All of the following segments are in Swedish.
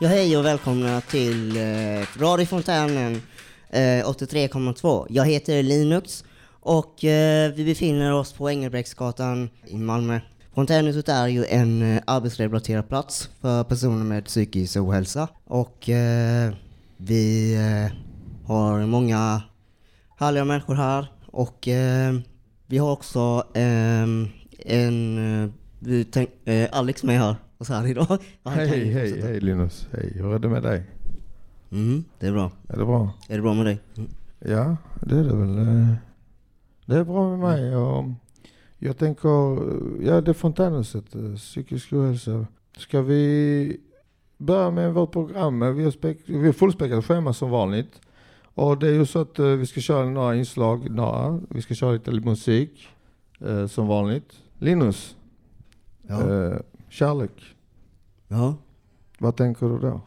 Ja, hej och välkomna till eh, Radio Fontänen eh, 83,2. Jag heter Linux och eh, vi befinner oss på Engelbrektsgatan i Malmö. Fontänhuset är ju en eh, arbetsrelaterad plats för personer med psykisk ohälsa och eh, vi eh, har många härliga människor här och eh, vi har också eh, en, eh, vi tänk, eh, Alex med här oss här idag. Och han Hej, hej, hej Linus. Hej, hur är det med dig? Mm, det är bra. Är det bra? Är det bra med dig? Mm. Ja, det är det väl. eh, Det är bra med mig. Och jag tänker, eh, ja det är Fontänhuset, eh, psykisk ohälsa. Ska vi börja med vårt program? Vi har, spek- vi har fullspäckat schema som vanligt. Och det är ju så att eh, vi ska köra några inslag, några. Vi ska köra lite musik, eh, som vanligt. Linus, Ja. Kärlek. ja. Vad tänker du då?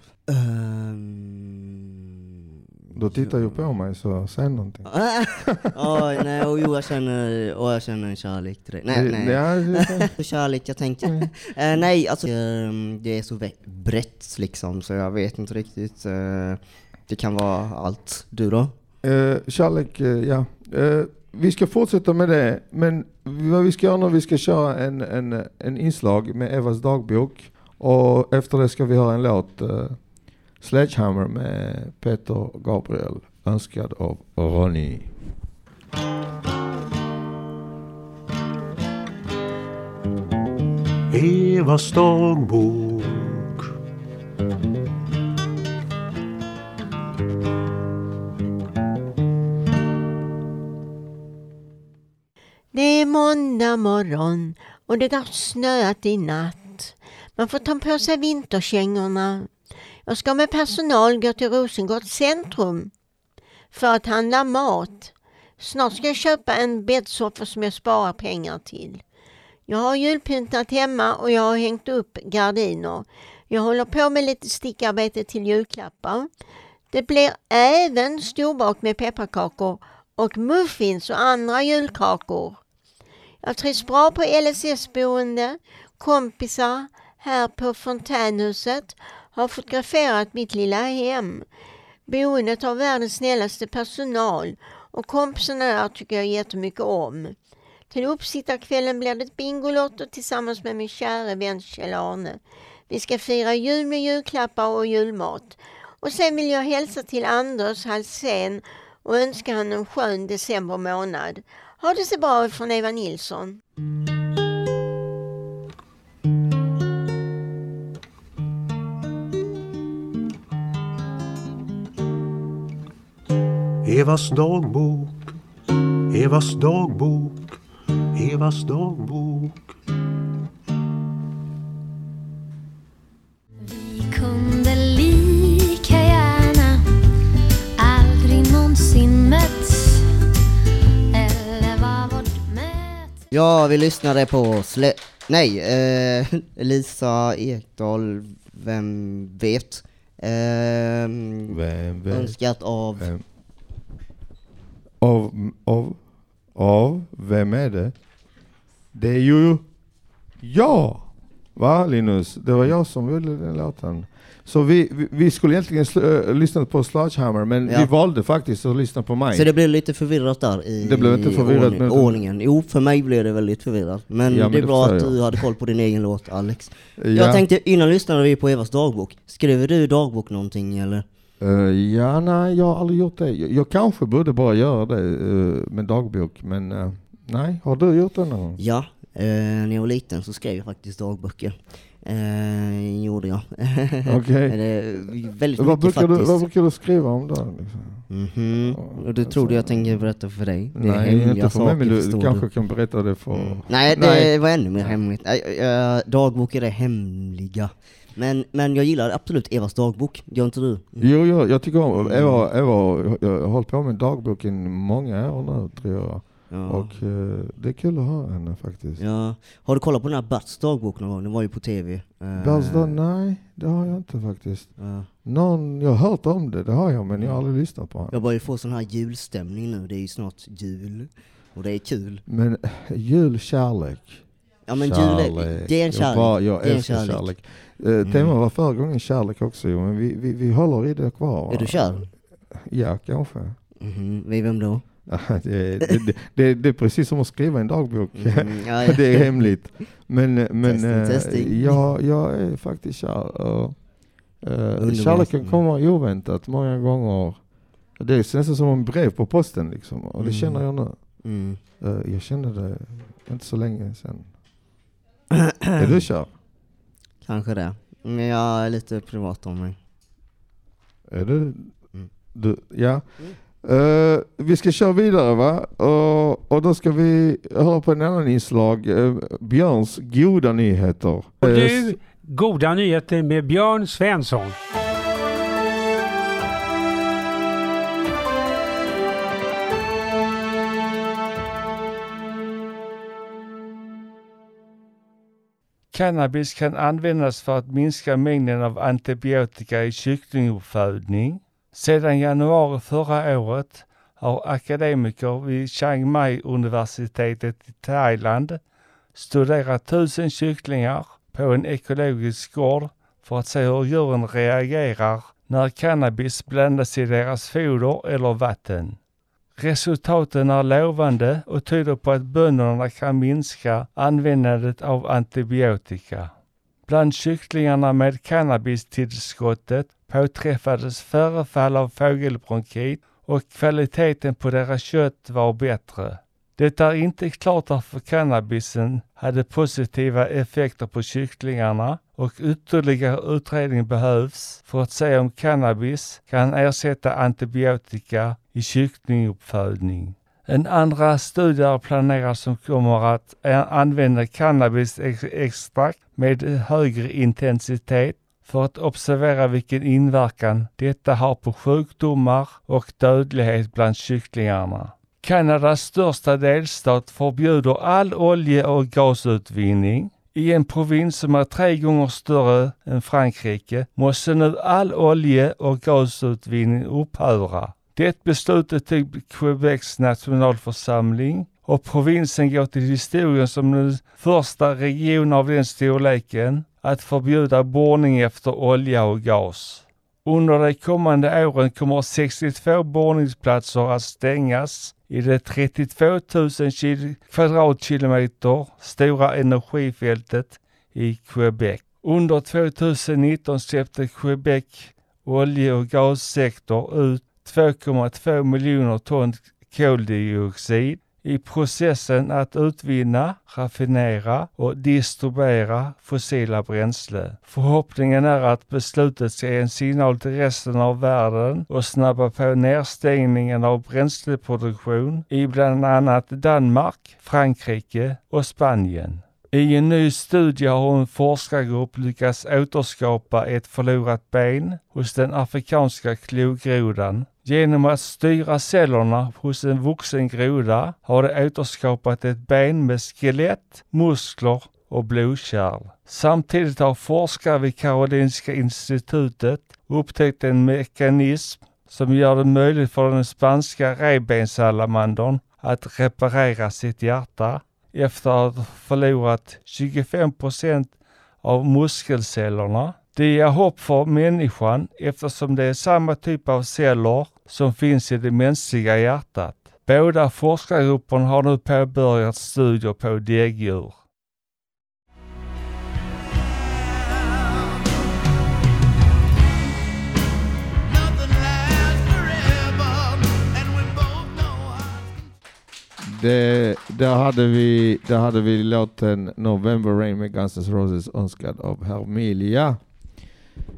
Ehm, Du tittar ju på mig så säg någonting. Oj, nej, och jo, jag känner, och jag känner en kärlek till dig. Nej, nej. Ja, kärlek, jag tänkte. Eh, nej, alltså ehm, det är så brett liksom, så jag vet inte riktigt. eh, det kan vara allt. Du då? Eh, kärlek, ja. Vi ska fortsätta med det, men vad vi ska göra nu, vi ska köra en, en, en inslag med Evas dagbok och efter det ska vi höra en låt, uh, Sledgehammer med Peter Gabriel, önskad av Ronny. Evas dagbok Det är måndag morgon och det har snöat i natt. Man får ta på sig vinterkängorna. Jag ska med personal gå till Rosengård centrum för att handla mat. Snart ska jag köpa en bäddsoffa som jag sparar pengar till. Jag har julpyntat hemma och jag har hängt upp gardiner. Jag håller på med lite stickarbete till julklappar. Det blir även storbak med pepparkakor och muffins och andra julkakor. Jag trivs bra på LSS-boende, kompisar här på Fontänhuset har fotograferat mitt lilla hem. Boendet har världens snällaste personal och kompisarna där tycker jag jättemycket om. Till uppsittarkvällen blir det Bingolotto tillsammans med min kära vän Kjell-Arne. Vi ska fira jul med julklappar och julmat. Och sen vill jag hälsa till Anders Halsén och önska honom en skön december månad. Ha det så bra från Eva Nilsson. Evas dagbok Evas dagbok Evas dagbok Vi kunde lika gärna aldrig någonsin mötts Ja, vi lyssnade på Slä... Nej, eh, Lisa Ekdahl, vem vet? Ehm, Vem, vem, önskat av... vem? Av, av, av, vem är det? Det är ju jag! Va Linus? Det var jag som ville den låten. Så vi, vi, vi skulle egentligen sl- äh, lyssna på Sledgehammer, men Ja. vi valde faktiskt att lyssna på mig. Så det blev lite förvirrat där i Det blev inte förvirrat, ordning, men- ordningen. Jo, för mig blev det väldigt förvirrat. Men, Ja, det är bra att jag. du hade koll på din egen låt, Alex. ja. Jag tänkte, innan lyssnade vi på Evas dagbok. Skriver du dagbok någonting eller? Eh, ja, nej, jag har aldrig gjort det. Jag, jag kanske borde bara göra det uh, med dagbok, men eh, nej. Har du gjort det någon gång? Ja, eh, när jag var liten så skrev jag faktiskt dagböcker. Eh, gjorde jag. Okej. väldigt Vad brukar, du, vad brukar du skriva om då? Liksom? Mhm. Och du trodde jag tänkte berätta för dig? Det är Nej, hemliga inte för mig, saker, men du, du kanske kan berätta det för... Mm. Nej, det Nej. var ännu mer hemligt. Äh, dagböcker är hemliga. Men, men jag gillar absolut Evas dagbok, gör inte du? Mm. Jo, jo, jag tycker om Eva, Eva, jag har hållit på med dagboken i många år nu tror jag. Ja. Och eh, det är kul att ha henne faktiskt. ja. Har du kollat på den här Berts dagbok någon gång? Den var ju på tv. Uh, Alltså, nej, det har jag inte faktiskt. ja. Någon, jag har hört om det, det har jag, men jag har aldrig lyssnat på henne. Jag börjar få sån här julstämning nu, det är ju snart jul. Och det är kul. Men eh, julkärlek, Ja men kärlek. jule, det är en Jag, bara, kärlek. jag det älskar kärlek. kärlek. Eh, Temat var förra gången kärlek också men vi, vi, vi håller i det kvar. Är du kär? Ja, kanske. Mhm, Vid vem då? Det, det, det, det, är precis som att skriva en dagbok. Mhm, ja, ja. det är hemligt. Men, men Testing, eh, testing. Jag, jag är faktiskt kär. Och, Underbart. kärleken Mm. kommer oväntat många gånger. Det är nästan som en brev på posten liksom. Och det Mm. känner jag nu. Mm. Eh, jag kände det inte så länge sedan. är du kär? Kanske det. Men jag är lite privat om mig. Är du? Mm. du ja. Eh, vi ska köra vidare va? Och, och då ska vi höra på en annan inslag. eh, Björns goda nyheter. Och Eh, du, goda nyheter med Björn Svensson. Cannabis kan användas för att minska mängden av antibiotika i kycklinguppfödning. Sedan januari förra året har akademiker vid Chiang Mai-universitetet i Thailand studerat tusen kycklingar på en ekologisk gård för att se hur djuren reagerar när cannabis blandas i deras foder eller vatten. Resultaten är lovande och tyder på att bönderna kan minska användandet av antibiotika. Bland kycklingarna med cannabistillskottet påträffades förefall av fågelbronkit och kvaliteten på deras kött var bättre. Det är inte klart varför cannabisen hade positiva effekter på kycklingarna och ytterligare utredning behövs för att se om cannabis kan ersätta antibiotika i kycklinguppfödning. En andra studie är planerad som kommer att eh, använda cannabisextrakt med högre intensitet för att observera vilken inverkan detta har på sjukdomar och dödlighet bland kycklingarna. Kanadas största delstat förbjuder all olje och gasutvinning. I en provins som är tre gånger större än Frankrike måste nu all olje och gasutvinning upphöra. Det beslutet tog Quebecs nationalförsamling och provinsen går till historien som den första region av den storleken att förbjuda borrning efter olja och gas. Under de kommande åren kommer 62 borrningsplatser att stängas i det 32 000 kvadratkilometer stora energifältet i Quebec. Under 2019 släppte Quebec olje och gassektor ut 2,2 miljoner ton koldioxid i processen att utvinna, raffinera och distribuera fossila bränsle. Förhoppningen är att beslutet ska ge en signal till resten av världen och snabba på nedstängningen av bränsleproduktion i bland annat Danmark, Frankrike och Spanien. I en ny studie har en forskargrupp lyckats återskapa ett förlorat ben hos den afrikanska klogrodan. Genom att styra cellerna hos en vuxen groda har de återskapat ett ben med skelett, muskler och blodkärl. Samtidigt har forskare vid Karolinska institutet upptäckt en mekanism som gör det möjligt för den spanska revbenssalamandern att reparera sitt hjärta efter att ha förlorat 25 procent av muskelcellerna. Det ger hopp för människan eftersom det är samma typ av celler som finns i det mänskliga hjärtat. Båda forskargrupperna har nu påbörjat studier på däggdjur. Det, där, hade vi, där hade vi låten November Rain med Guns N' Roses önskad av Hermilia.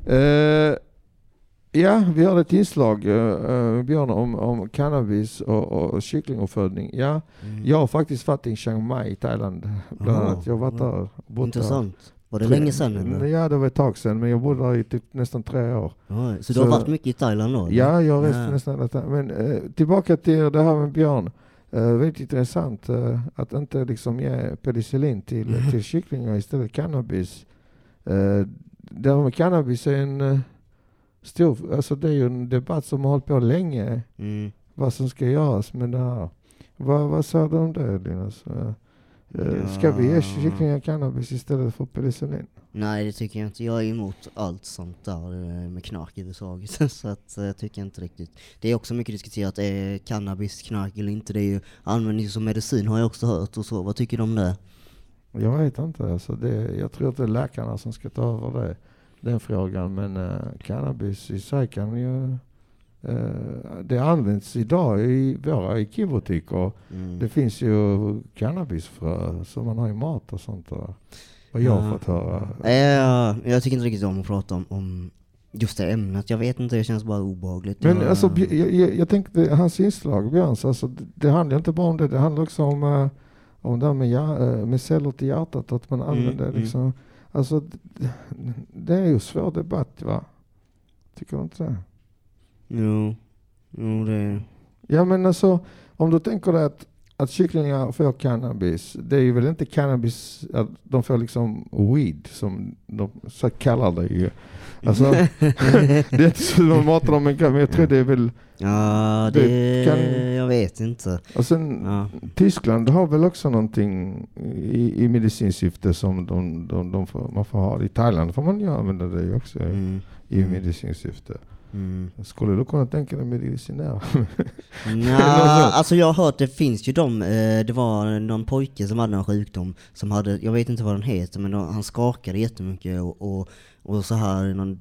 Eh, ja, vi har ett inslag, uh, Björn, om, om cannabis och, och kycklinguppfödning. Ja, Mm. jag har faktiskt varit i Chiang Mai i Thailand. Bland Aha, annat. Jag har varit där. bott där. Intressant. Var det länge sedan eller? Ja, det var ett tag sedan, men jag bodde där i typ nästan tre år. Ja, så du Så- har varit mycket i Thailand då? eller? Ja, jag har rest nästan tid. Men eh, tillbaka till det här med björn. Eh, väldigt intressant eh, att inte liksom ge penicillin till, till kycklingar istället cannabis. Eh, det med cannabis är en eh, stor, alltså det är ju en debatt som har hållit på länge. Mm. Vad som ska göras med det här. Vad, vad sa du om det Linus? Eh, Eh, Ska vi ge Ja. kycklingar cannabis istället för penicillin? Nej det tycker jag inte. Jag är emot allt sånt där eh, med knark överhuvudtaget. Så att eh, jag tycker inte riktigt. Det är också mycket diskuterat, är cannabis knark eller inte? Det är ju användning som medicin har jag också hört och så. Vad tycker du om det? Jag vet inte. Alltså det, jag tror att det är läkarna som ska ta över det, den frågan. Men eh, cannabis i sig kan ju... eh, det används idag i våra IKEA-butiker. Mm. Det finns ju cannabisfrö som man har i mat och sånt. där. Vad jag har Ja. fått höra. Eh, jag tycker inte riktigt om att prata om, om just det ämnet. Jag vet inte, det känns bara obehagligt. Men jag, alltså, jag, jag, jag tänkte, hans inslag, Björns, alltså, det, det handlar inte bara om det, det handlar också om, eh, om det här med, hjär, eh, med celler till hjärtat, att man Mm, använder mm. liksom, alltså det, det är ju svår debatt va? Tycker du inte det? Jo, jo det... Ja men alltså, om du tänker dig att, att kycklingar får cannabis, det är ju väl inte cannabis, att de får liksom weed, som de så kallar det ju. Alltså, det är inte så de matar dem med men jag tror det är väl, Ja, Det det... kan- Jag vet inte. och sen Ja. Tyskland har väl också någonting i, i syfte som de, de, de får, man får ha. I Thailand får man ju använda det också Mm. i Mm. Mm. Skulle du kunna tänka dig medicinär? Nja, alltså jag har hört, det finns ju de, eh, det var någon pojke som hade en sjukdom som hade, jag vet inte vad den heter, men han skakade jättemycket och, och, och så här, någon,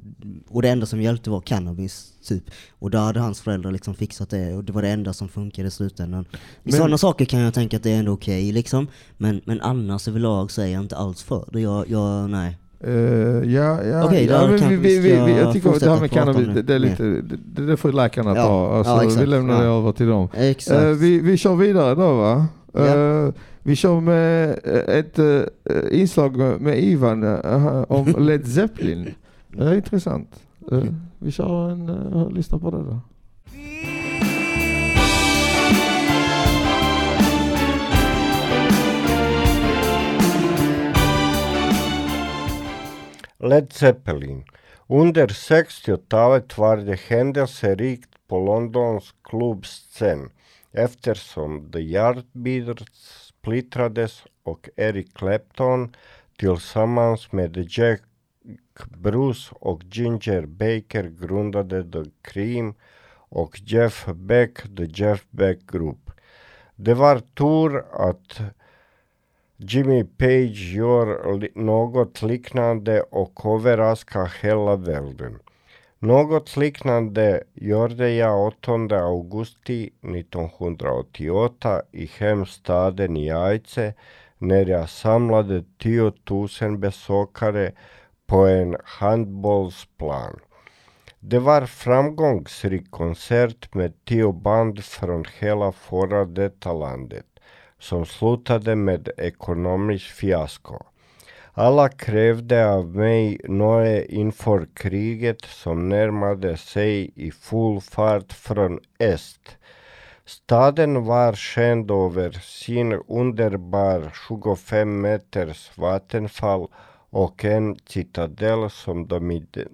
och det enda som hjälpte var cannabis, typ. Och då hade hans föräldrar liksom fixat det, och det var det enda som funkade i slutändan. I Men- sådana saker kan jag tänka att det är ändå okej liksom, men, men annars överlag så är jag inte alls för det. Jag, jag nej. Eh, ja, ja, Okej, ja men vi, vi vi, vi, jag tycker att det här med cannabis, det. det, är lite, det, det får läkarna Ja, ta. Alltså, ja, exakt, vi lämnar det över till dem. Eh, vi, vi kör vidare då va? Ja. Eh, vi kör med ett inslag med Ivan om Led Zeppelin. Det är intressant. Vi kör en, uh, lyssna på det då. Led Zeppelin. Under 60-talet var det händelserikt på Londons klubbscen eftersom The Yardbirds splittrades och Eric Clapton tillsammans med Jack Bruce och Ginger Baker grundade The Cream och Jeff Beck The Jeff Beck Group. Det var tur att Jimmy Page gör li- något liknande och överraskar hela världen. Något liknande gjorde jag 8 augusti 1988 i hemstaden i Ajce när jag samlade 10 000 besökare på en handbollsplan. Det var framgångsrik konsert med tio band från hela förra detta landet som slutade med ekonomiskt fiasko. Alla krävde av mig något inför kriget som närmade sig i full fart från öst. Staden var känd över sin underbar 25 meters vattenfall och en citadell som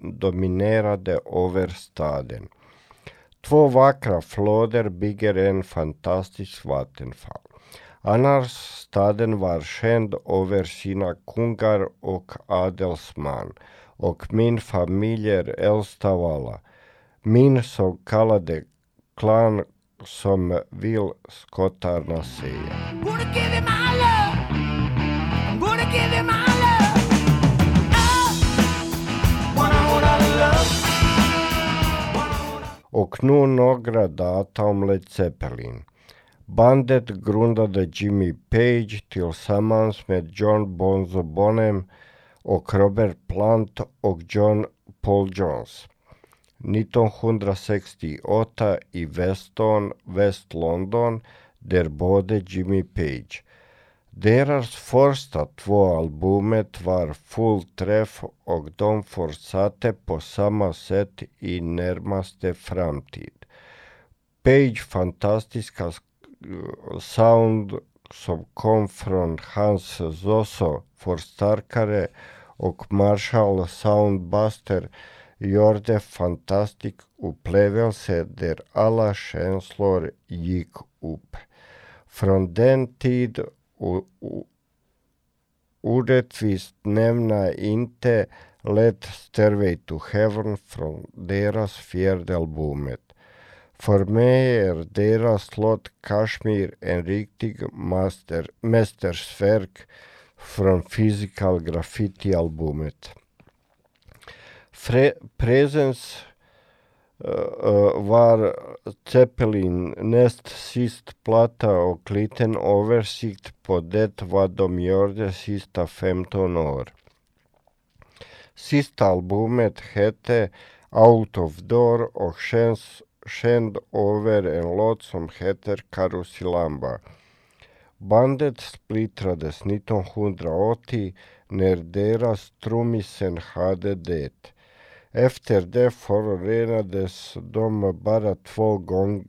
dominerade över staden. Två vackra floder bygger en fantastisk vattenfall. Annars staden var känd över sina kungar och adelsmän och min familj är äldst av alla. Min så kallade klan som vill skottarna säga. wanna love. Och nu några data om Led Zeppelin. Bandet grundade Jimmy Page tillsammans med John Bonzo Bonham och Robert Plant och John Paul Jones. 1968 i Weston, West London, där bodde Jimmy Page. Deras första två albumet var full träff och de fortsatte på samma sätt i närmaste framtid. Page fantastiska sound som kom från hans Zoso förstärkare och Marshall Soundbuster gjorde fantastisk upplevelse där alla känslor gick upp. Från den tid orättvist nämna inte Let Stairway to Heaven från deras fjärde albumet. För mig är deras låt Kashmir en riktig master, mästersverk från Physical Graffiti-albumet. Presens Presence uh, var Zeppelin näst sist platta och liten översikt på det vad de gjorde sista 15 år. Sista albumet hette Out of Door och känns känd över en låt som heter Karusilamba. Bandet splittrades 1980 när deras trummisen hade det. Efter det förorenades de bara två gång,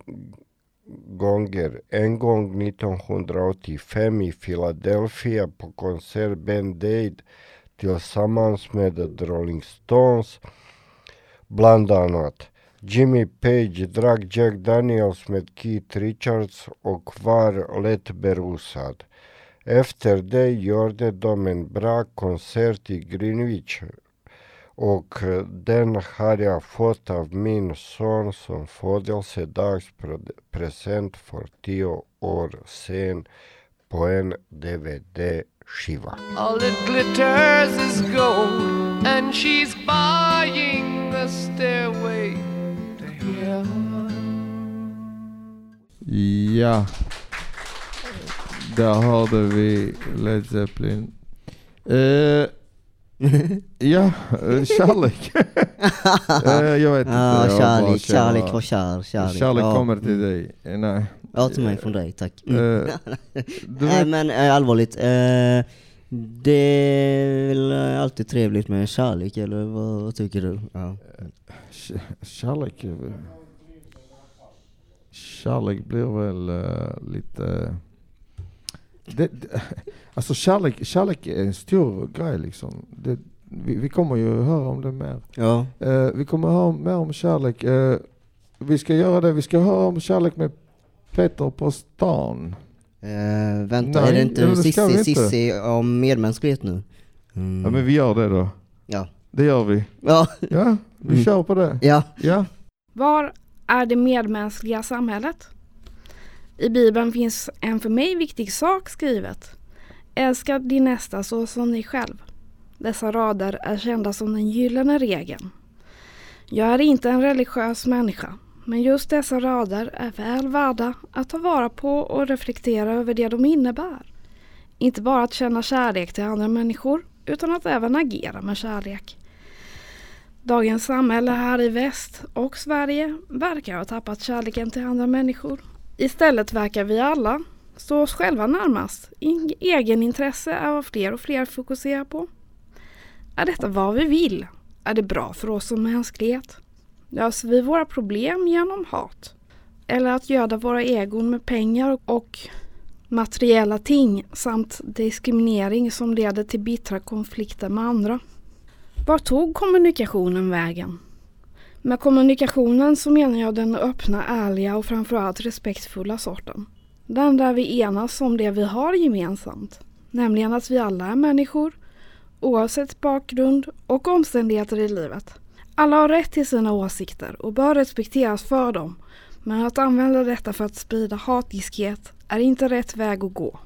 gånger. En gång 1985 i Philadelphia på konsert Band Aid tillsammans med The Rolling Stones bland annat. Jimmy Page drack Jack Daniels med Keith Richards och var lätt berusad. Efter det gjorde de en bra konsert i Greenwich och den har jag fått av min son som födelsedagspresent för tio år sedan på en DVD-skiva. All it glitters is gold, and she's buying the stairway Ja. Där hörde vi Led Zeppelin. Eh, ja, eh, kärlek. Eh, jag vet inte. Ja, jag kärlek, kärlek och kär, kärlek. Kärlek ja. kommer till dig. Eh, Nej. Ja, till mig från dig, tack. Mm. du Nej men allvarligt, det är väl alltid trevligt med kärlek, eller vad, vad tycker du? Ja. kärlek... Kärlek blir väl eh, lite... Det, det, alltså kärlek, kärlek är en stor grej liksom. Det, vi, vi kommer ju höra om det mer. Ja. Eh, vi kommer höra mer om kärlek. Eh, vi ska göra det, vi ska höra om kärlek med Peter på stan. Eh, vänta, Nej, är det inte Sissi, inte. Sissi om medmänsklighet nu? Mm. Ja men vi gör det då. Ja. Det gör vi. Ja. Ja, vi Mm. kör på det. Ja. Ja. Var är det medmänskliga samhället? I Bibeln finns en för mig viktig sak skrivet. Älska din nästa så som dig själv. Dessa rader är kända som den gyllene regeln. Jag är inte en religiös människa, men just dessa rader är väl värda att ta vara på och reflektera över det de innebär. Inte bara att känna kärlek till andra människor, utan att även agera med kärlek. Dagens samhälle här i väst och Sverige verkar ha tappat kärleken till andra människor. Istället verkar vi alla stå oss själva närmast. Egenintresse är vad fler och fler fokuserar på. Är detta vad vi vill? Är det bra för oss som mänsklighet? Löser vi våra problem genom hat? Eller att göda våra egon med pengar och materiella ting samt diskriminering som leder till bittra konflikter med andra? Var tog kommunikationen vägen? Med kommunikationen så menar jag den öppna, ärliga och framförallt respektfulla sorten. Den där vi enas om det vi har gemensamt. Nämligen att vi alla är människor, oavsett bakgrund och omständigheter i livet. Alla har rätt till sina åsikter och bör respekteras för dem. Men att använda detta för att sprida hatiskhet är inte rätt väg att gå.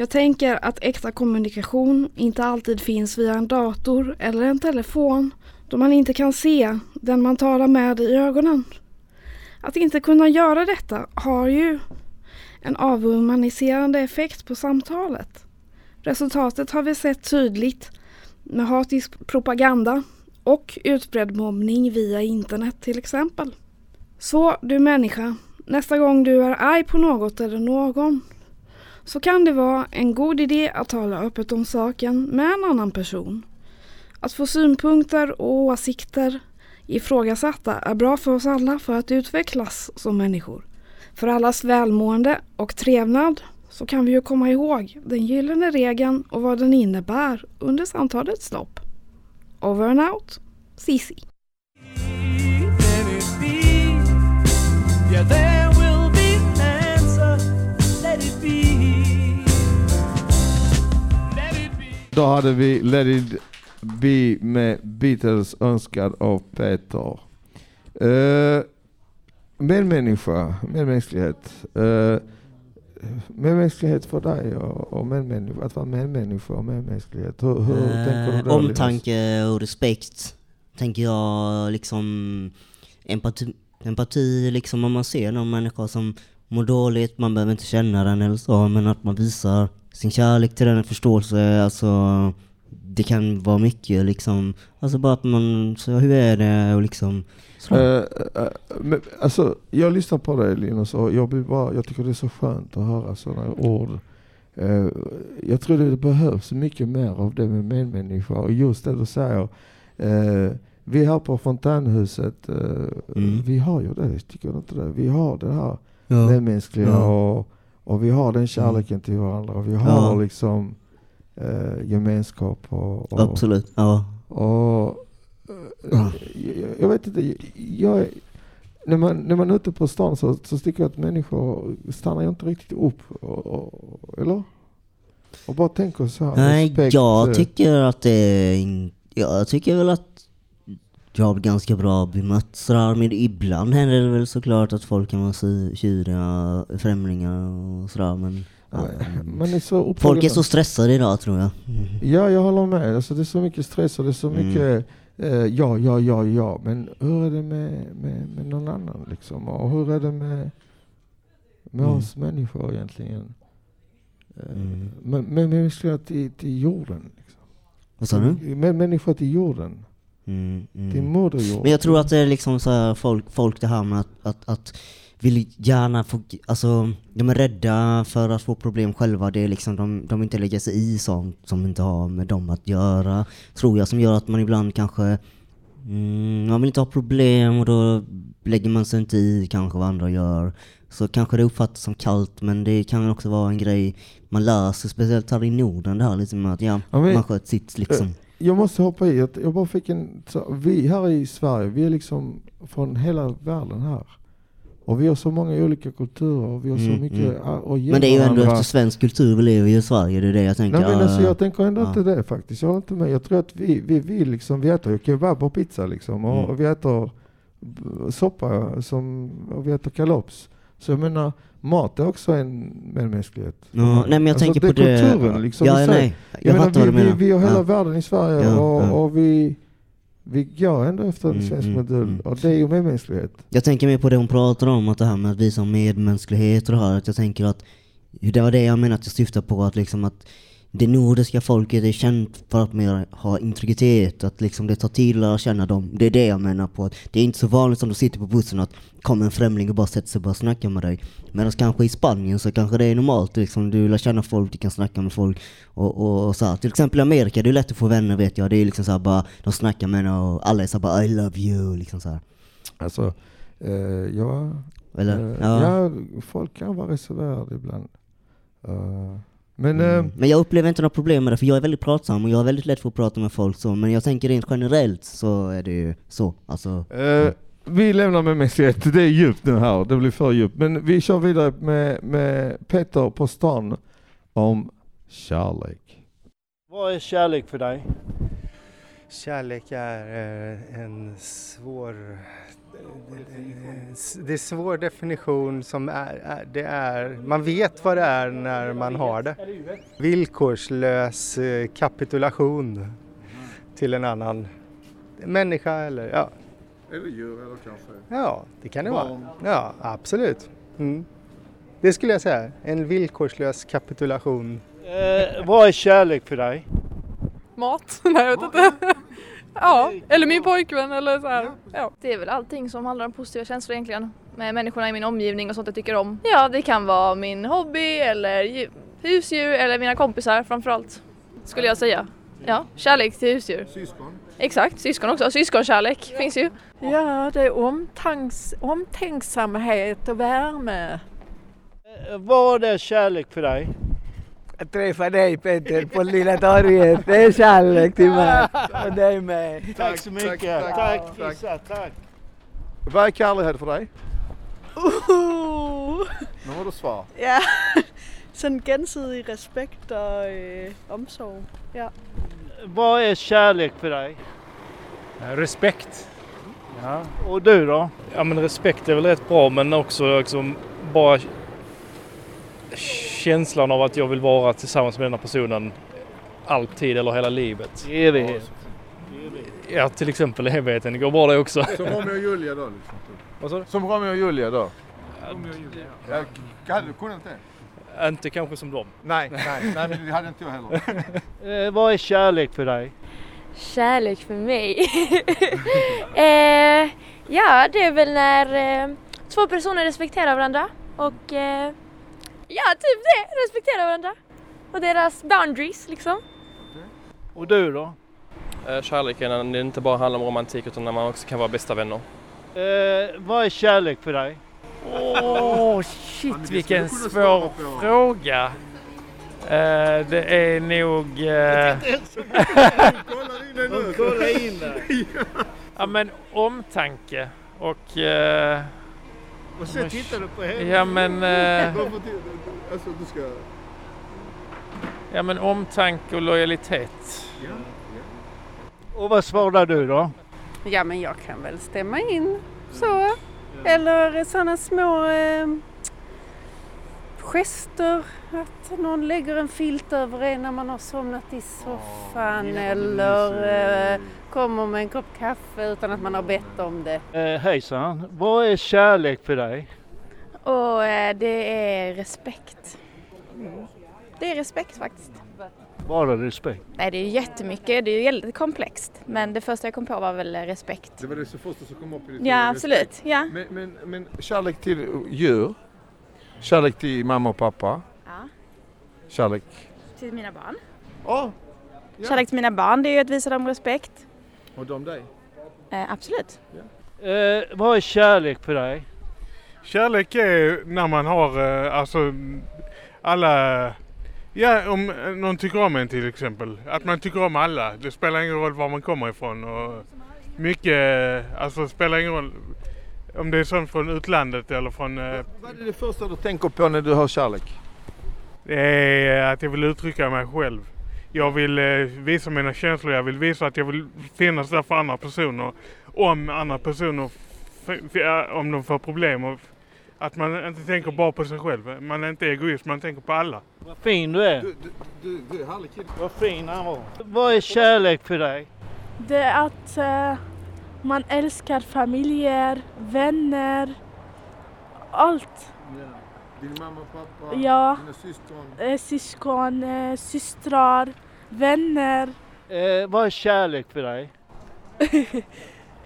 Jag tänker att äkta kommunikation inte alltid finns via en dator eller en telefon då man inte kan se den man talar med i ögonen. Att inte kunna göra detta har ju en avhumaniserande effekt på samtalet. Resultatet har vi sett tydligt med hatisk propaganda och utbredd mobbning via internet till exempel. Så du människa, nästa gång du är arg på något eller någon så kan det vara en god idé att tala öppet om saken med en annan person. Att få synpunkter och åsikter ifrågasatta är bra för oss alla för att utvecklas som människor. För allas välmående och trevnad så kan vi ju komma ihåg den gyllene regeln och vad den innebär under samtalets lopp. Over and out, Sissi. Då hade vi Let it be med Beatles önskad av Peter. Uh, medmänniska, medmänsklighet. Uh, medmänsklighet för dig och, och medmänniska, att vara medmänniska och medmänsklighet. Hur, hur Eh, tänker du då? Omtanke och respekt. Tänker jag liksom empati, empati liksom om man ser någon människa som mår dåligt, man behöver inte känna den eller så, men att man visar sin kärlek till den, förståelse, alltså det kan vara mycket liksom, alltså bara att man, så hur är det och liksom så. Eh, eh, men, alltså, jag lyssnar på dig Linus och jag, blir bara, jag tycker det är så skönt att höra sådana ord. Eh, jag tror det behövs mycket mer av det med medmänniska och just det du säger. vi här på Fontänhuset, Mm. vi har ju det, tycker du inte det? Vi har det här Ja. medmänskliga Ja. och, och vi har den kärleken till varandra och vi har Ja. liksom eh, gemenskap och, och Absolut, ja. och Ja. jag, jag vet inte, jag, är- när, man, när man är ute på stan så, så tycker jag att människor stannar inte riktigt upp. Och, och, eller? Och bara tänker så här. Nej, respekt, jag eh, tycker att det är... Jag tycker väl att jag har ganska bra bemött sådär, men ibland händer det väl såklart att folk kan vara tjuriga främlingar och sådär, men... Ja, är så folk är så stressade idag tror jag. Ja, jag håller med. Alltså, det är så mycket stress och det är så Mm. mycket eh, ja, ja, ja, ja. Men hur är det med, med, med någon annan liksom? Och hur är det med, med Mm. oss människor egentligen? Eh, Mm. Men, men människor till, till jorden. Liksom. Vad sa du? Med människor till jorden. Mm, mm. Moder jord. Men jag tror att det är liksom så här folk, folk det här med att, att, att vill gärna få, alltså de är rädda för att få problem själva. Det är liksom, de, de inte lägga sig i sånt som inte har med dem att göra. Tror jag som gör att man ibland kanske, mm, man vill inte ha problem och då lägger man sig inte i kanske vad andra gör. Så kanske det uppfattas som kallt men det kan också vara en grej man löser, speciellt här i Norden det här liksom att ja, Ja, men- man sköter sitt liksom. Jag måste hoppa i, att jag bara fick en, så, vi här i Sverige, vi är liksom från hela världen här. Och vi har så många olika kulturer och vi har så Mm, mycket mm. ge Men det är ju ändå efter svensk kultur vi lever i Sverige, det är det jag tänker. Nej men alltså ja, jag tänker ändå ja. inte det faktiskt. Jag håller inte med. Jag tror att vi, vi, vi liksom, vi äter kebab och pizza liksom. Och, Mm. och vi äter soppa som, och vi äter kalops. Så jag menar, mat är också en medmänsklighet. Ja, nej men jag Alltså, tänker det på det. kulturen liksom. Ja, nej. Jag, Jag, menar, fattar vad du vi, vi, vi har hela ja. världen i Sverige Ja, och, ja. och vi, vi går ändå efter en Mm, svensk mm, modell. mm. Och det är ju medmänsklighet. Jag tänker mer på det hon pratar om, att det här med att visa medmänsklighet och det här. Att jag tänker att, det var det jag menar att jag syftar på, att liksom att det nordiska folket är känt för att mer ha integritet, att liksom det tar tid att lära känna dem. Det är det jag menar på. Att det är inte så vanligt som du sitter på bussen att kommer en främling och bara sätter sig och bara snackar med dig. Medan kanske i Spanien så kanske det är normalt, liksom, du lär känna folk, du kan snacka med folk och, och, och så här. Till exempel i Amerika, det är lätt att få vänner vet jag. Det är liksom så här bara, de snackar med en och alla är så här bara I love you, liksom så här. Alltså, eh, ja, Eller? eh, ja. ja, folk kan vara reserverade ibland. Eh, men Mm. eh, Men jag upplever inte några problem med det, för jag är väldigt pratsam och jag har väldigt lätt för att prata med folk så, men jag tänker rent generellt så är det ju så, alltså. Eh, vi lämnar med mänsklighet, det är djupt nu här, det blir för djupt. Men vi kör vidare med, med Peter på stan om kärlek. Vad är kärlek för dig? Kärlek är eh, en svår... Det är en svår definition som är, är, det är... Man vet vad det är när man har det. Villkorslös eh, kapitulation till en annan människa eller ja. Eller djur eller kanske? Ja, det kan det vara. Ja, absolut. Mm. Det skulle jag säga. En villkorslös kapitulation. Eh, vad är kärlek för dig? Mat? Nej jag vet inte. Ja, eller min pojkvän eller så här. Ja. Det är väl allting som handlar om positiva känslor egentligen. Med människorna i min omgivning och sånt jag tycker om. Ja, det kan vara min hobby eller dju- husdjur eller mina kompisar framförallt. Skulle jag säga. Ja, kärlek till husdjur. Syskon? Exakt, syskon också. Syskonkärlek finns ju. Ja, det är omtanks, omtänksamhet och värme. Eh, vad är kärlek för dig? Att träffa dig Peter på Lilla torget, det är kärlek till mig och dig med. Tack så mycket. tack, Tack, tack. Kissa, tack. Vad är kärlek för dig? Oh. Nu har du svar. Ja, sådan gensidig respekt og øh, omsorg. Ja. Vad är kärlek för dig? Respekt. Ja. Och du då? Ja men respekt är väl rätt bra men också liksom bara känslan av att jag vill vara tillsammans med den här personen alltid eller hela livet. I evighet. Ja till exempel evigheten, det går bra det också. Som Romeo och Julia då? Liksom. Vad sa du? Som Romeo och Julia då? Romeo och Julia. Ja, hade du kunnat det? Inte kanske som dem. Nej, nej, nej men det hade inte jag heller. Eh, vad är kärlek för dig? Kärlek för mig? eh, ja, det är väl när eh, två personer respekterar varandra och eh, ja, typ det, respekterar varandra. Och deras boundaries liksom. Och du då? Eh, Kärleken när det inte bara handlar om romantik utan när man också kan vara bästa vänner. Eh, vad är kärlek för dig? Åh, shit vilken svår fråga. Eh, det är nog... De kollar in ja men omtanke och... eh, Och sen tittar du på henne. Ja men... eh, Alltså du ska... ja men omtanke och lojalitet. Och vad svarar du då? Ja, men jag kan väl stämma in så. Eller sådana små eh, gester. Att någon lägger en filt över en när man har somnat i soffan. Eller eh, kommer med en kopp kaffe utan att man har bett om det. Eh, hejsan, vad är kärlek för dig? Och eh, det är respekt. Det är respekt faktiskt. Bara respekt. Nej, det är jättemycket. Det är väldigt komplext. Men det första jag kom på var väl respekt. Det var det första som kom upp i ditt Ja, absolut. respekt. Ja. Men, men, men kärlek till djur? Kärlek till mamma och pappa? Ja. Kärlek? Till mina barn. Ja. Kärlek till mina barn, det är ju att visa dem respekt. Och de dig? Eh, absolut. Eh, vad är kärlek för dig? Kärlek är när man har eh, alltså alla... Ja, om någon tycker om en till exempel. Att man tycker om alla. Det spelar ingen roll var man kommer ifrån. Och mycket, alltså det spelar ingen roll om det är sånt från utlandet eller från... eh, Vad är det första du tänker på när du hör kärlek? Det är att jag vill uttrycka mig själv. Jag vill eh, visa mina känslor. Jag vill visa att jag vill finnas där för andra personer. Om andra personer, om de får problem. Och att man inte tänker bara på sig själv. Man är inte egoist, man tänker på alla. Vad fin du är. Du, du, du är härlig kille. Vad fin han var. Vad är kärlek för dig? Det är att eh, man älskar familjer, vänner, allt. Din mamma och pappa? Ja. Dina syskon? Eh, syskon, eh, systrar, vänner. Eh, vad är kärlek för dig?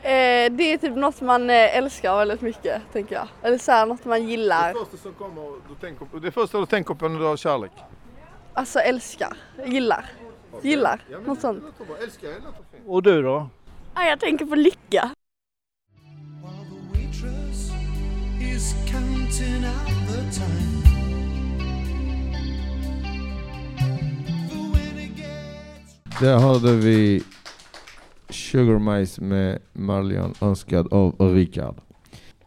Eh, det är typ något man eh, älskar väldigt mycket, tänker jag. Eller så här, något man gillar. Det första som kommer, du tänker på, det första du tänker på när du har kärlek? Alltså älskar, gillar. Gillar, Ja, något det sånt. Älskar. Och du då? Ja, jag tänker på lycka. Is counting out the time. Där hörde vi Sugar Mice med Marlian önskad av Rickard.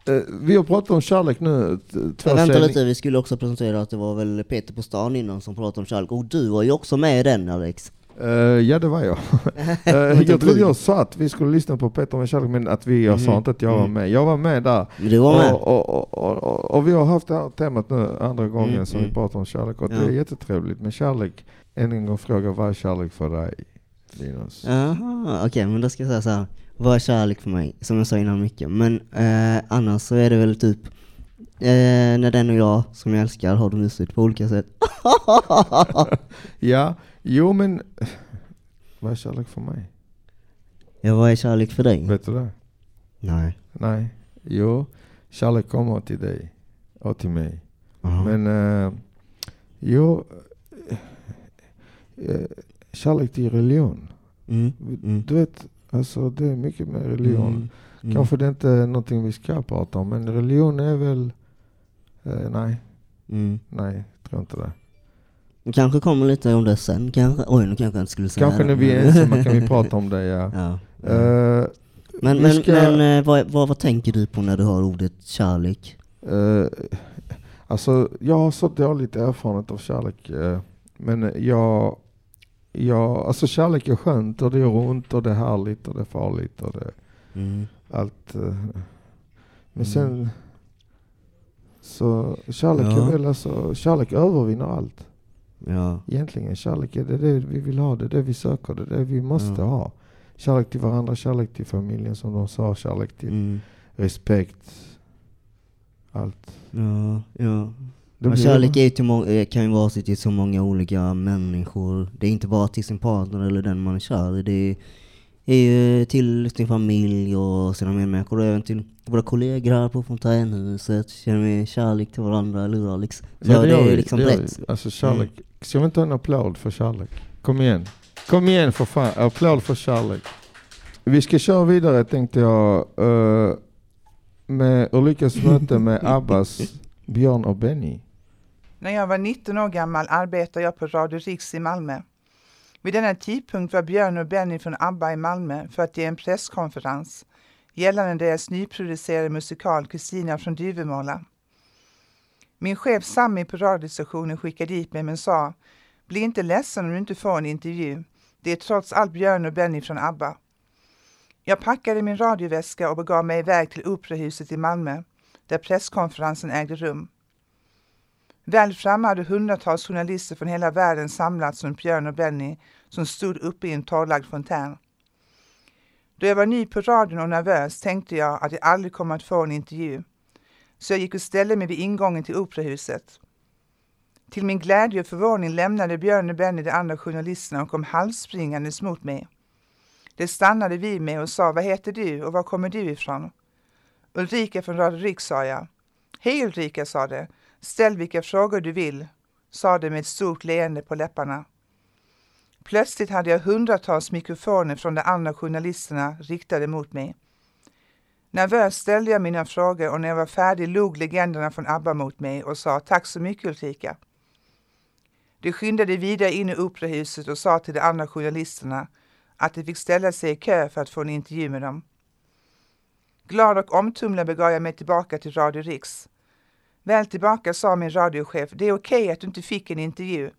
Eh, vi har pratat om kärlek nu. Två vänta sändning- lite, vi skulle också presentera att det var väl Peter på stan innan som pratade om kärlek. Och du var ju också med i den Alex. Eh, ja det var jag. Eh, jag trodde jag sa att vi skulle lyssna på Peter med kärlek men att vi, jag sa Mhm. inte att jag var Mm. med. Jag var med där. Du var med. Och, och, och, och, vi har haft det här temat nu andra gången Mm, som mm. vi pratar om kärlek och det Ja. är jättetrevligt med kärlek. Än en gång fråga, vad är kärlek för dig Linus? Jaha, okej men då ska jag säga så här. Vad är kärlek för mig? Som jag sa innan mycket. Men eh, annars så är det väl typ eh, när den och jag som jag älskar har det mysigt på olika sätt. ja, jo men vad är kärlek för mig? Ja, vad är kärlek för dig? Vet du det? Nej. Nej. Jo, kärlek kommer till dig och till mig. Aha. Men eh, jo, eh, kärlek till religion. Mm, mm. Du vet, alltså det är mycket med religion. Mm, mm. Kanske det inte är någonting vi ska prata om, men religion är väl, eh, nej. Mm. Nej, tror inte det. Kanske kommer lite om det sen kanske. Oj, nu kanske jag inte skulle säga Kanske det. när vi är ensamma kan vi prata om det, ja. ja. Eh, Men, men, ska- men eh, vad, vad, vad tänker du på när du hör ordet kärlek? Eh, Alltså, jag har så dåligt erfarenhet av kärlek. Men jag, jag, alltså kärlek är skönt och det gör ont och det är härligt och det är farligt och det Mm. allt. eh. Men Mm. sen, så kärlek Ja. är väl alltså, kärlek övervinner allt. Ja. Egentligen kärlek är det, det vi vill ha, det är det vi söker, det är det vi måste Ja. ha. Kärlek till varandra, kärlek till familjen som de sa, kärlek till Mm. respekt. Allt. Ja, ja. Blir- kärlek är till eh, kan ju vara till så många olika människor. Det är inte bara till sin partner eller den man är kär i. Det är ju till sin familj och sina medmänniskor och även till våra kollegor här på fontänhuset. Känner vi kärlek till varandra, eller hur Alex? Så Ja, det, är vi, liksom rätt. Alltså kärlek. Ska vi inte ha en applåd för kärlek? Kom igen. Kom igen för fan. Applåd för kärlek. Vi ska köra vidare tänkte jag. eh, med Ulrikas möte med Abbas, Björn och Benny. När jag var 19 år gammal arbetade jag på Radio Riks i Malmö. Vid denna tidpunkt var Björn och Benny från ABBA i Malmö för att ge en presskonferens gällande deras nyproducerade musikal Kristina från Duvemåla. Min chef Sami på radiostationen skickade dit mig men sa Bli inte ledsen om du inte får en intervju. Det är trots allt Björn och Benny från ABBA. Jag packade min radioväska och begav mig iväg till Operahuset i Malmö där presskonferensen ägde rum. Väl framme hade hundratals journalister från hela världen samlats runt Björn och Benny som stod uppe i en torrlagd fontän. Då jag var ny på radion och nervös tänkte jag att jag aldrig kommer att få en intervju. Så jag gick och ställde mig vid ingången till Operahuset. Till min glädje och förvåning lämnade Björn och Benny de andra journalisterna och kom halvspringandes mot mig. De stannade vid mig och sa, vad heter du och var kommer du ifrån? Ulrika från Radio Riks, sa jag. Hej Ulrika, sa de. Ställ vilka frågor du vill, sa de med ett stort leende på läpparna. Plötsligt hade jag hundratals mikrofoner från de andra journalisterna riktade mot mig. Nervöst ställde jag mina frågor och när jag var färdig log legenderna från ABBA mot mig och sa tack så mycket Ulrika. De skyndade vidare in i operahuset och sa till de andra journalisterna att de fick ställa sig i kö för att få en intervju med dem. Glad och omtumlad begav jag mig tillbaka till Radio Riks. Väl tillbaka sa min radiochef, det är okej att du inte fick en intervju.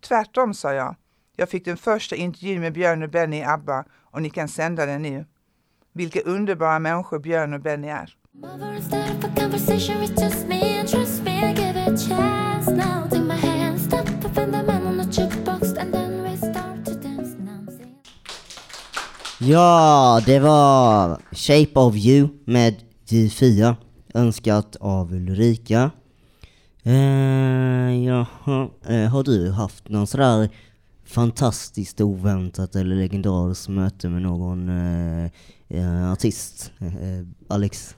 Tvärtom, sa jag. Jag fick den första intervjun med Björn och Benny i ABBA och ni kan sända den nu. Vilka underbara människor Björn och Benny är. Ja, det var Shape of You med J4, önskat av Ulrika. Eh, jaha, eh, har du haft någon sådär fantastiskt oväntat eller legendariskt möte med någon eh, eh, artist? Eh, Alex?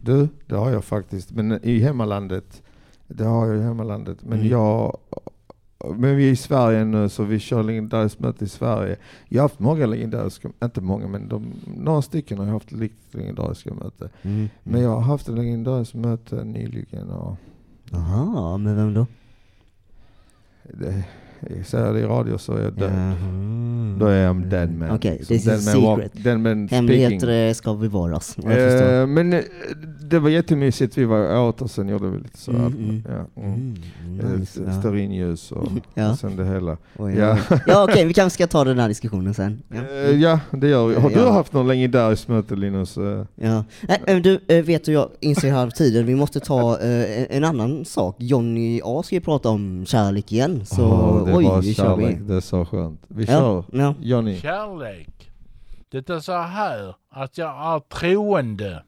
Du, det har jag faktiskt. Men i hemmalandet, det har jag i hemmalandet. Men Mm. jag, men vi är i Sverige nu så vi kör legendariskt möte i Sverige. Jag har haft många legendariska, inte många men de, några stycken har jag haft riktigt legendariska möten. Mm. Men jag har haft ett legendariskt möte nyligen och Jaha, med vem då? det, säger det i radio så är jag död. Jaha. Då är jag dead man. Okej, Som this is man walk- secret. dead man Hemligheter speaking. ska bevaras. Jag förstår. Eh, men eh, det var jättemysigt. Vi var åt och sen gjorde vi lite så. Mm, mm. Ja, mm. Mm, Eh, nice, st- ja. Stearinljus och, Ja. och sen det hela. Oj, ja, ja okej, vi kanske ska ta den här diskussionen sen. Ja, Eh, ja det gör vi. Har du Ja. haft någon legendariskt möte Linus? Ja. Nej, men du, vet du, jag inser här av tiden, vi måste ta en- annan sak. Johnny A ska ju prata om kärlek igen, så åh, det oj, var vi kör kärlek. vi. Det är så skönt. Vi Ja, kör. ja. Johnny. Kärlek. Det är så här att jag är troende,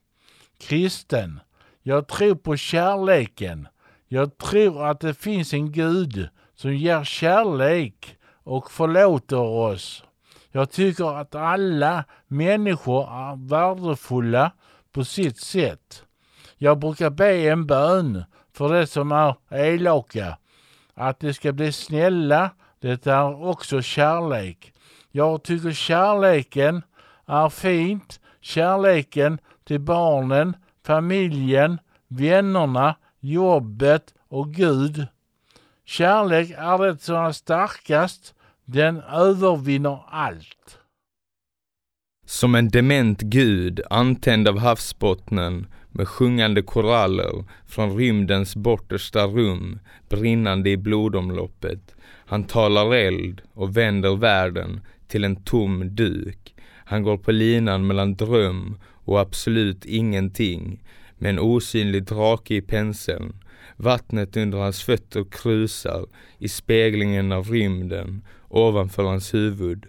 kristen. Jag tror på kärleken. Jag tror att det finns en Gud som ger kärlek och förlåter oss. Jag tycker att alla människor är värdefulla på sitt sätt. Jag brukar be en bön för det som är elaka. Att de ska bli snälla, det är också kärlek. Jag tycker kärleken är fint. Kärleken till barnen, familjen, vännerna, jobbet och Gud. Kärlek är det som är starkast. Den övervinner allt. Som en dement gud antänd av havsbottnen med sjungande koraller från rymdens bortersta rum brinnande i blodomloppet. Han talar eld och vänder världen till en tom duk. Han går på linan mellan dröm och absolut ingenting med en osynlig drake i penseln. Vattnet under hans fötter krusar i speglingen av rymden ovanför hans huvud.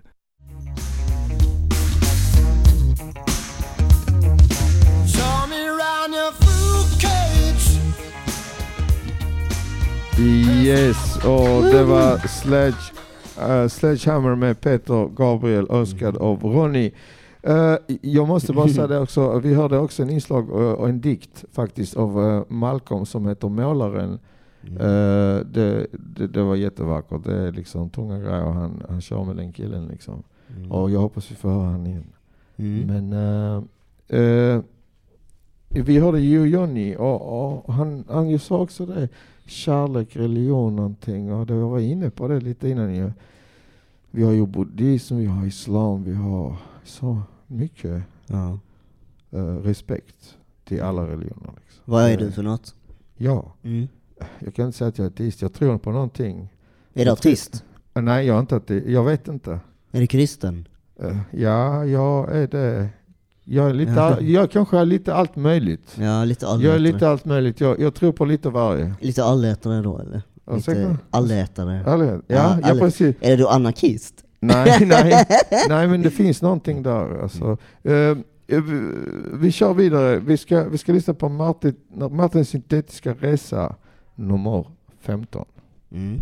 Yes, och det var Sledge, uh, Sledgehammer med Peter Gabriel önskad av Ronny. Eh, jag måste bara säga det också, vi hörde också en inslag eh, och en dikt faktiskt av Malcolm som heter Målaren. Eh, det, det, det var jättevackert, det är liksom tunga grejer och han, han kör med den killen liksom. Mm. Och jag hoppas vi får höra han igen. Mm. Men vi hörde ju Johnny och, och han, sa också det. Kärlek, religion någonting och det, jag var inne på det lite innan ju. Vi har ju buddhism, vi har islam, vi har så mycket Ja. eh, respekt till alla religioner. Liksom. Vad är du för något? Ja. Mm. Jag kan inte säga att jag är ateist, jag tror på någonting. Är du ateist? Nej, jag är inte ateist. Jag vet inte. Är du kristen? Eh, ja, jag är det. Jag är, lite, Ja. all, jag kanske är lite allt möjligt. Ja, lite Jag är lite allt möjligt. Jag, jag tror på lite varje. Lite allätare då eller? Lite allätare. Allätare. Ja, ja, alle- precis. Är du anarkist? Nej, nej, nej, men det finns någonting där. Alltså. Eh, vi- vi kör vidare. Vi ska, vi ska lyssna på Martin, Martins syntetiska resa nummer 15. Mm.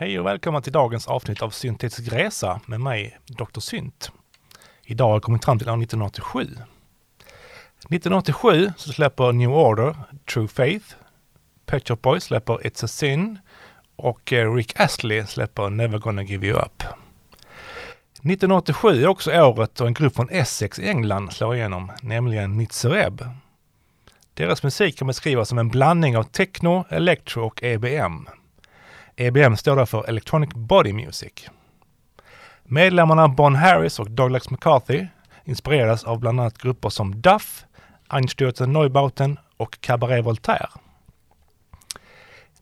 Hej och välkomna till dagens avsnitt av Syntetisk Resa med mig, Dr. Synt. Idag har jag kommit fram till år 1987. 1987 så släpper New Order True Faith, Pet Shop Boys släpper It's a Sin och eh, Rick Astley släpper Never Gonna Give You Up. 1987 är också året då en grupp från Essex i England slår igenom, nämligen Nitzereb. Deras musik kan beskrivas som en blandning av techno, electro och EBM. EBM står då för Electronic Body Music. Medlemmarna Bon Harris och Douglas McCarthy inspireras av bland annat grupper som Duff, Einstürzen Neubauten och Cabaret Voltaire.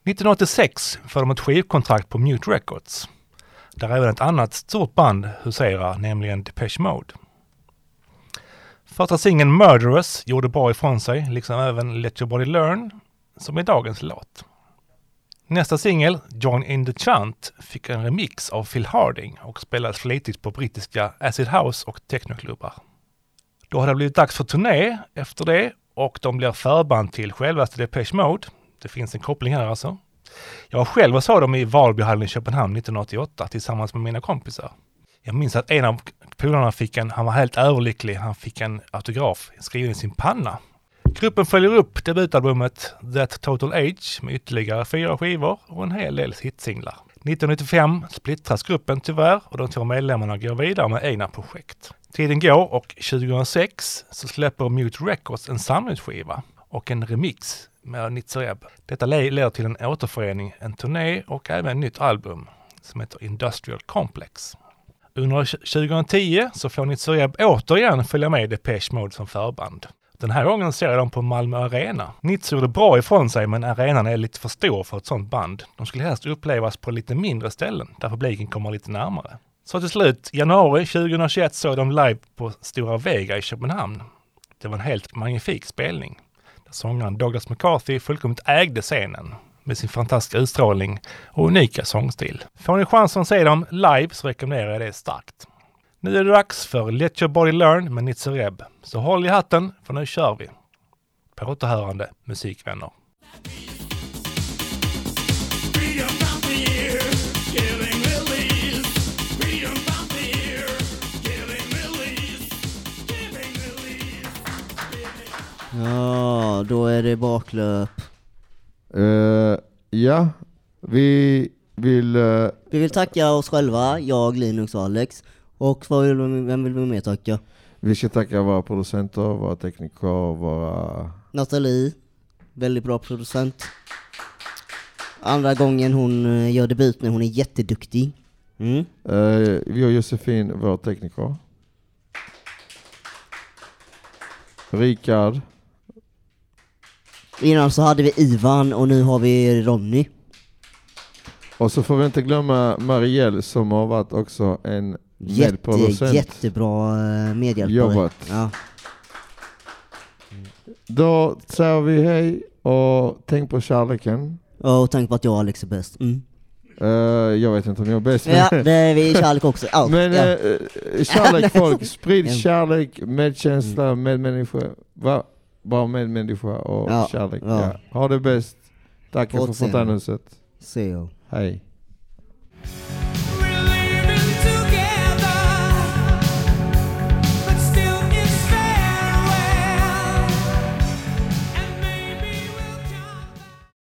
1986 får de ett skivkontrakt på Mute Records, där även ett annat stort band huserar, nämligen Depeche Mode. Första singeln Murderous gjorde bra ifrån sig, liksom även Let Your Body Learn, som är dagens låt. Nästa singel, Join in the Chant, fick en remix av Phil Harding och spelades flitigt på brittiska acid house och technoklubbar. Då har det blivit dags för turné efter det och de blir förband till självaste Depeche Mode. Det finns en koppling här alltså. Jag var själv och såg dem i Valbyhallen i Köpenhamn 1988 tillsammans med mina kompisar. Jag minns att en av polarna fick en, han var helt överlycklig, han fick en autograf skriven i sin panna. Gruppen följer upp debutalbumet That Total Age med ytterligare fyra skivor och en hel del hitsinglar. 1995 splittras gruppen tyvärr och de två medlemmarna går vidare med egna projekt. Tiden går och 2006 så släpper Mute Records en samlingsskiva och en remix med Nitzereb. Detta leder till en återförening, en turné och även ett nytt album som heter Industrial Complex. Under 2010 så får Nitzereb återigen följa med Depeche Mode som förband. Den här gången ser jag dem på Malmö Arena. Nitz gjorde bra ifrån sig men arenan är lite för stor för ett sånt band. De skulle helst upplevas på lite mindre ställen där publiken kommer lite närmare. Så till slut, januari 2021 såg de live på Stora Vega i Köpenhamn. Det var en helt magnifik spelning. Där sångaren Douglas McCarthy fullkomligt ägde scenen med sin fantastiska utstrålning och unika sångstil. Får ni chansen att se dem live så rekommenderar jag det starkt. Nu är det dags för Let Your Body Learn med Nitzereb. Så håll i hatten, för nu kör vi. På återhörande musikvänner. Ja, då är det baklöp. Eh, ja, vi vill... eh, Vi vill tacka oss själva, jag, Linux och Alex. Och vad vill, vi- vem vill vi mer tacka? vi ska tacka våra producenter, våra tekniker, våra... Nathalie, väldigt bra producent. Andra gången hon eh, gör debut nu, hon är jätteduktig. Mm. Eh, vi har Josefin, vår tekniker. Rikard. Innan så hade vi Ivan och nu har vi Ronny. Och så får vi inte glömma Marielle som har varit också en Jätte, jättebra eh, medhjälpare. Jobbat. Ja. Då säger vi hej och tänk på kärleken. Och tänk på att jag och Alex är bäst. Mm. Eh, jag vet inte om jag är bäst. Ja, det är vi kärlek också. Allt. Men ja. eh, kärlek folk, sprid kärlek, medkänsla, medmänniska. Va? Bara medmänniska och Ja, kärlek. ja. Ja. Ha det bäst. Tack för fontänhuset. Se you. Hej.